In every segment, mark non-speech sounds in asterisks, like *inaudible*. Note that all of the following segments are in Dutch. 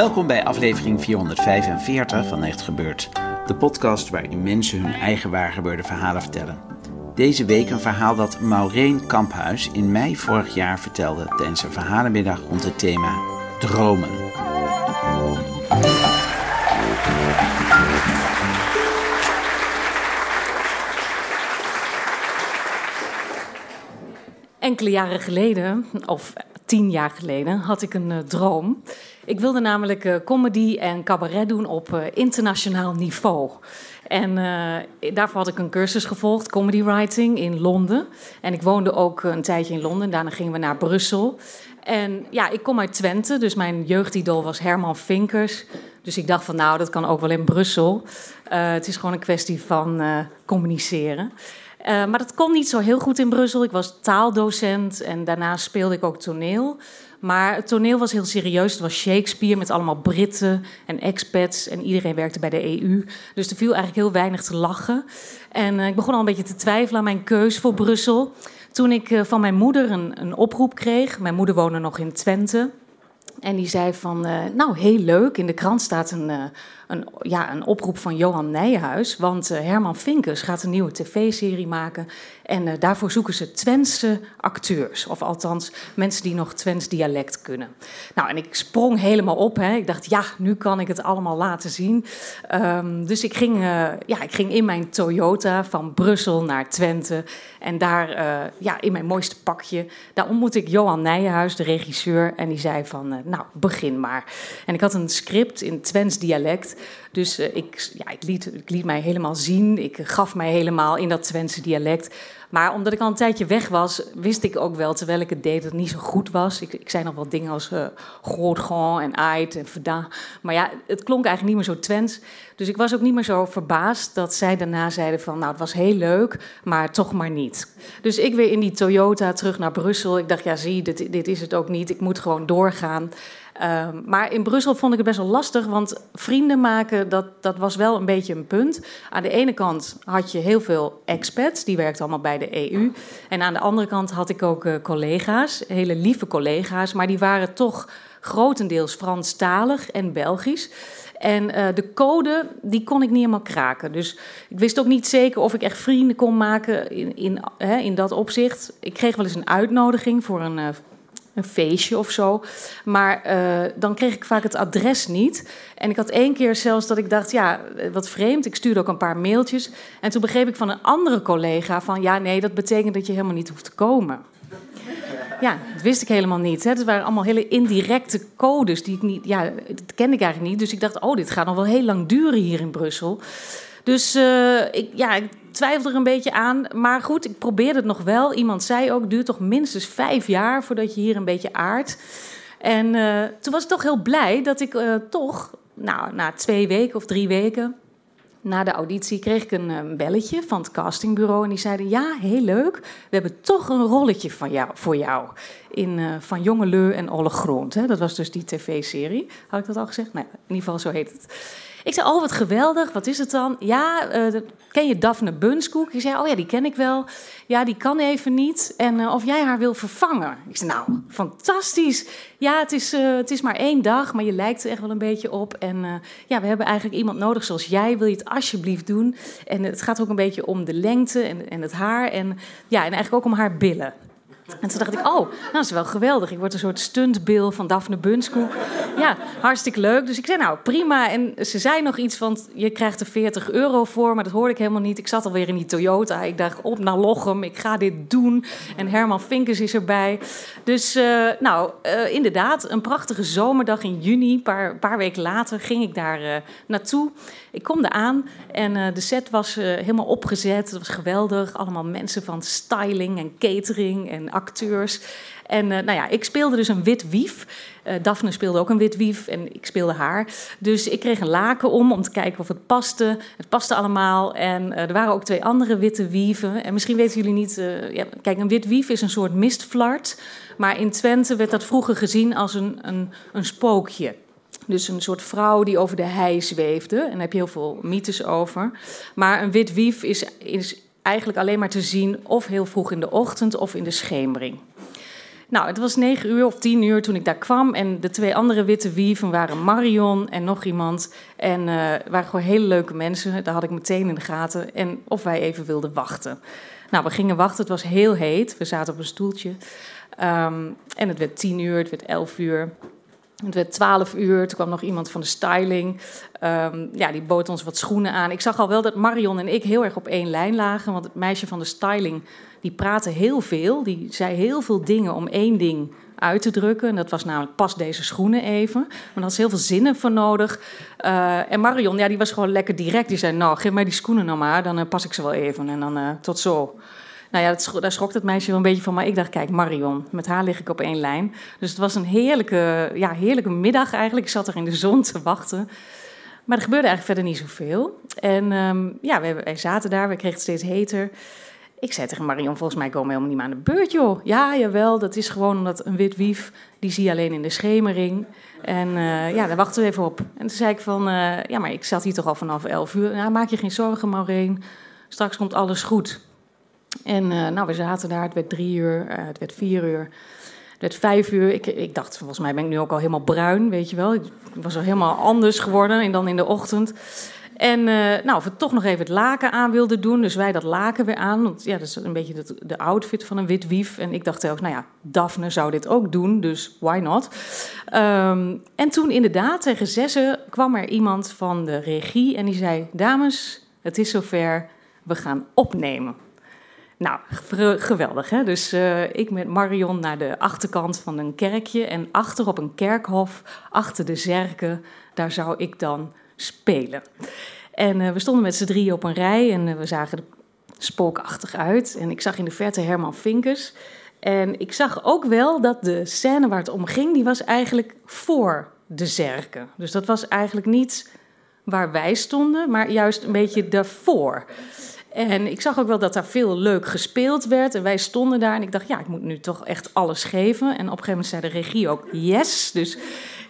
Welkom bij aflevering 445 van Echt Gebeurd. De podcast waarin mensen hun eigen waargebeurde verhalen vertellen. Deze week een verhaal dat Maureen Kamphuis in mei vorig jaar vertelde tijdens een verhalenmiddag rond het thema dromen. Enkele jaren geleden, of tien jaar geleden, had ik een uh, droom. Ik wilde namelijk uh, comedy en cabaret doen op uh, internationaal niveau. En daarvoor had ik een cursus gevolgd, comedy writing, in Londen. En ik woonde ook een tijdje in Londen. Daarna gingen we naar Brussel. En ja, ik kom uit Twente, dus mijn jeugdidool was Herman Vinkers. Dus ik dacht van, nou, dat kan ook wel in Brussel. het is gewoon een kwestie van communiceren. Uh, maar dat kon niet zo heel goed in Brussel. Ik was taaldocent en daarna speelde ik ook toneel. Maar het toneel was heel serieus. Het was Shakespeare met allemaal Britten en expats. En iedereen werkte bij de EU. Dus er viel eigenlijk heel weinig te lachen. En uh, ik begon al een beetje te twijfelen aan mijn keus voor Brussel. Toen ik uh, van mijn moeder een, een oproep kreeg. Mijn moeder woonde nog in Twente. En die zei van, nou heel leuk, in de krant staat een, een, ja, een oproep van Johan Nijhuis. Want uh, Herman Vinkers gaat een nieuwe tv-serie maken. En daarvoor zoeken ze Twentse acteurs. Of althans, mensen die nog Twents dialect kunnen. Nou, en ik sprong helemaal op. Hè. Ik dacht, ja, nu kan ik het allemaal laten zien. Um, dus ik ging, ja, ik ging in mijn Toyota van Brussel naar Twente. En daar, ja, in mijn mooiste pakje, daar ontmoette ik Johan Nijhuis, de regisseur. En die zei van, nou, begin maar. En ik had een script in Twents dialect. Dus uh, ik, ja, ik, liet, ik liet mij helemaal zien. Ik gaf mij helemaal in dat Twentse dialect. Maar omdat ik al een tijdje weg was, wist ik ook wel, terwijl ik het deed, dat het niet zo goed was. Ik, ik zei nog wel dingen als uh, en ait en verda. Maar ja, het klonk eigenlijk niet meer zo Twents. Dus ik was ook niet meer zo verbaasd dat zij daarna zeiden van... nou, het was heel leuk, maar toch maar niet. Dus ik weer in die Toyota terug naar Brussel. Ik dacht, ja, zie, dit, dit is het ook niet. Ik moet gewoon doorgaan. Um, maar in Brussel vond ik het best wel lastig, want vrienden maken, dat, dat was wel een beetje een punt. Aan de ene kant had je heel veel expats, die werkten allemaal bij de EU. En aan de andere kant had ik ook uh, collega's, hele lieve collega's, maar die waren toch grotendeels Franstalig en Belgisch. En uh, de code, die kon ik niet helemaal kraken. Dus ik wist ook niet zeker of ik echt vrienden kon maken in, in, hè, in dat opzicht. Ik kreeg wel eens een uitnodiging voor een, een feestje of zo. Maar uh, dan kreeg ik vaak het adres niet. En ik had één keer zelfs dat ik dacht, ja, wat vreemd. Ik stuurde ook een paar mailtjes. En toen begreep ik van een andere collega van... ja, nee, dat betekent dat je helemaal niet hoeft te komen. *laughs* Ja, dat wist ik helemaal niet. Het waren allemaal hele indirecte codes die ik niet... Ja, dat kende ik eigenlijk niet. Dus ik dacht, oh, dit gaat nog wel heel lang duren hier in Brussel. Dus uh, ik, ja, ik twijfelde er een beetje aan. Maar goed, ik probeerde het nog wel. Iemand zei ook, duurt toch minstens vijf jaar voordat je hier een beetje aardt. En uh, toen was ik toch heel blij dat ik uh, toch, nou, na twee weken of drie weken... Na de auditie kreeg ik een, belletje van het castingbureau. En die zeiden, ja, heel leuk. We hebben toch een rolletje van jou, voor jou. In, van Jonge Leu en Olle Grond. Hè? Dat was dus die tv-serie. Had ik dat al gezegd? Nee, in ieder geval zo heet het. Ik zei, oh, wat geweldig. Wat is het dan? Ja, uh, ken je Daphne Bunskoek? Ik zei, oh ja, die ken ik wel. Ja, die kan even niet. En uh, of jij haar wil vervangen? Ik zei, nou, fantastisch. Ja, het is, uh, het is maar één dag, maar je lijkt er echt wel een beetje op. En ja, we hebben eigenlijk iemand nodig zoals jij. Wil je het alsjeblieft doen? En het gaat ook een beetje om de lengte en, en het haar. En ja, en eigenlijk ook om haar billen. En toen dacht ik, oh, nou, dat is wel geweldig. Ik word een soort stuntbil van Daphne Bunskoek. Ja, hartstikke leuk. Dus ik zei, nou, prima. En ze zei nog iets van, je krijgt er 40 euro voor. Maar dat hoorde ik helemaal niet. Ik zat alweer in die Toyota. Ik dacht, op naar Lochem, ik ga dit doen. En Herman Vinkers is erbij. Dus, uh, nou, uh, inderdaad, een prachtige zomerdag in juni. Een paar, paar weken later ging ik daar uh, naartoe. Ik kom eraan en de set was helemaal opgezet. Het was geweldig. Allemaal mensen van styling en catering en acteurs. En uh, nou ja, ik speelde dus een wit wief. Uh, Daphne speelde ook een wit wief en ik speelde haar. Dus ik kreeg een laken om om te kijken of het paste. Het paste allemaal. En uh, er waren ook twee andere witte wieven. En misschien weten jullie niet... Ja, kijk, een wit wief is een soort mistflart. Maar in Twente werd dat vroeger gezien als een, een, een spookje. Dus een soort vrouw die over de hei zweefde. En daar heb je heel veel mythes over. Maar een wit wief is, is eigenlijk alleen maar te zien of heel vroeg in de ochtend of in de schemering. Nou, het was negen uur of tien uur toen ik daar kwam. En de twee andere witte wieven waren Marion en nog iemand. En uh, waren gewoon hele leuke mensen. Daar had ik meteen in de gaten. En of wij even wilden wachten. Nou, we gingen wachten. Het was heel heet. We zaten op een stoeltje. Um, en het werd tien uur, het werd elf uur. Het werd twaalf uur, toen kwam nog iemand van de styling. Um, ja, die bood ons wat schoenen aan. Ik zag al wel dat Marion en ik heel erg op één lijn lagen. Want het meisje van de styling, die praatte heel veel. Die zei heel veel dingen om één ding uit te drukken. En dat was namelijk pas deze schoenen even. Maar daar had heel veel zinnen voor nodig. Uh, en Marion, ja, die was gewoon lekker direct. Die zei, nou, geef mij die schoenen nou maar. Dan uh, pas ik ze wel even. En dan uh, tot zo. Nou ja, dat, daar schrok het meisje wel een beetje van. Maar ik dacht, kijk, Marion, met haar lig ik op één lijn. Dus het was een heerlijke, ja, heerlijke middag eigenlijk. Ik zat er in de zon te wachten. Maar er gebeurde eigenlijk verder niet zoveel. En um, ja, wij, zaten daar, we kregen het steeds heter. Ik zei tegen Marion, volgens mij komen we helemaal niet meer aan de beurt, joh. Ja, jawel, dat is gewoon omdat een wit wief, die zie je alleen in de schemering. En uh, ja, daar wachten we even op. En toen zei ik van, uh, ja, maar ik zat hier toch al vanaf elf uur. Nou, maak je geen zorgen, Maureen. Straks komt alles goed. En uh, nou, we zaten daar, het werd drie uur, uh, het werd vier uur, het werd vijf uur. Ik, ik, dacht, volgens mij ben ik nu ook al helemaal bruin, weet je wel. Ik was al helemaal anders geworden dan in de ochtend. En uh, nou, of we toch nog even het laken aan wilden doen. Dus wij dat laken weer aan. Want ja, dat is een beetje de, de outfit van een wit wief. En ik dacht ook, nou ja, Daphne zou dit ook doen, dus why not? Um, en toen inderdaad, tegen zessen, kwam er iemand van de regie en die zei... Dames, het is zover, we gaan opnemen. Nou, geweldig hè. Dus uh, ik met Marion naar de achterkant van een kerkje. En achter op een kerkhof, achter de zerken, daar zou ik dan spelen. En uh, we stonden met z'n drieën op een rij en uh, we zagen er spookachtig uit. En ik zag in de verte Herman Vinkers. En ik zag ook wel dat de scène waar het om ging, die was eigenlijk voor de zerken. Dus dat was eigenlijk niet waar wij stonden, maar juist een beetje daarvoor. En ik zag ook wel dat daar veel leuk gespeeld werd. En wij stonden daar en ik dacht, ja, ik moet nu toch echt alles geven. En op een gegeven moment zei de regie ook yes. Dus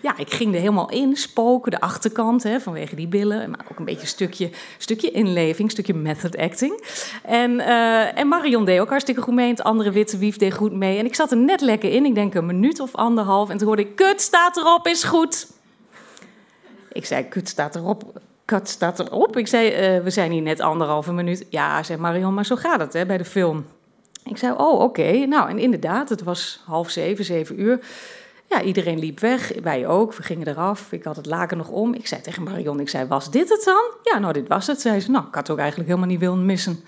ja, ik ging er helemaal in, spoken, de achterkant, hè, vanwege die billen. Maar ook een beetje een stukje, stukje inleving, een stukje method acting. En, uh, en Marion deed ook hartstikke goed mee. En het andere witte wief deed goed mee. En ik zat er net lekker in, ik denk een minuut of anderhalf. En toen hoorde ik, kut, staat erop, is goed. Ik zei, kut, staat erop kat staat erop. Ik zei, uh, we zijn hier net anderhalve minuut. Ja, zei Marion, maar zo gaat het hè, bij de film. Ik zei, oh, oké. Nou, en inderdaad, het was half zeven, zeven uur. Ja, iedereen liep weg, wij ook. We gingen eraf. Ik had het laken nog om. Ik zei tegen Marion, ik zei, was dit het dan? Ja, nou, dit was het. Zei ze, nou, ik had ook eigenlijk helemaal niet willen missen.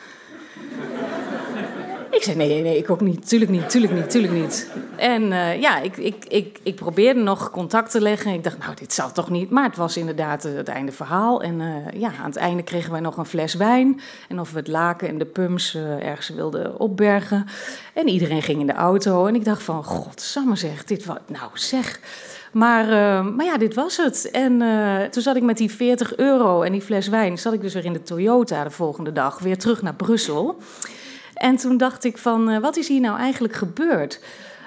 Ik zei, nee, nee, ik ook niet. Tuurlijk niet, tuurlijk niet, tuurlijk niet. En uh, ja, ik, ik, ik, ik probeerde nog contact te leggen. Ik dacht, nou, dit zal toch niet. Maar het was inderdaad het einde verhaal. En uh, ja, aan het einde kregen wij nog een fles wijn. En of we het laken en de pumps ergens wilden opbergen. En iedereen ging in de auto. En ik dacht van, godsamme zeg, dit wat, nou zeg... Maar, maar ja, dit was het. En toen zat ik met die 40 euro en die fles wijn... zat ik dus weer in de Toyota de volgende dag, weer terug naar Brussel. En toen dacht ik van, uh, wat is hier nou eigenlijk gebeurd?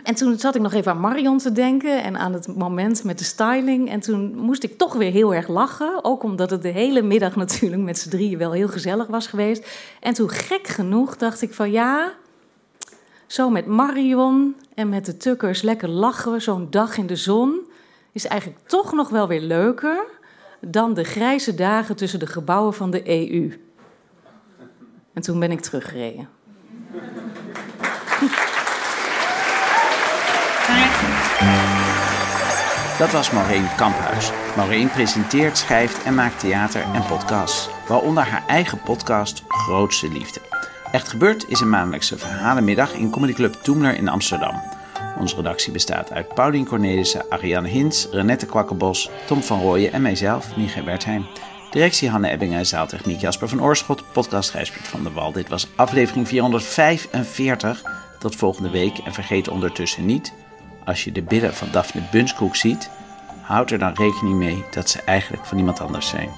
En toen zat ik nog even aan Marion te denken en aan het moment met de styling. En toen moest ik toch weer heel erg lachen. Ook omdat het de hele middag *laughs* natuurlijk met z'n drieën wel heel gezellig was geweest. En toen gek genoeg dacht ik van ja, zo met Marion en met de tukkers lekker lachen, zo'n dag in de zon, is eigenlijk toch nog wel weer leuker dan de grijze dagen tussen de gebouwen van de EU. En toen ben ik teruggereden. Dat was Maureen Kamphuis. Maureen presenteert, schrijft en maakt theater en podcasts. Waaronder haar eigen podcast Grootste Liefde. Echt Gebeurd is een maandelijkse verhalenmiddag in Comedy Club Toemler in Amsterdam. Onze redactie bestaat uit Paulien Cornelissen, Ariane Hins, Renette Kwakkenbos, Tom van Rooyen en mijzelf, Michael Bertheim. Directie Hanne Ebbingen, zaaltechniek Jasper van Oorschot, podcast Gijsbert van der Wal. Dit was aflevering 445. Tot volgende week en vergeet ondertussen niet, als je de billen van Daphne Bunskoek ziet, houd er dan rekening mee dat ze eigenlijk van iemand anders zijn.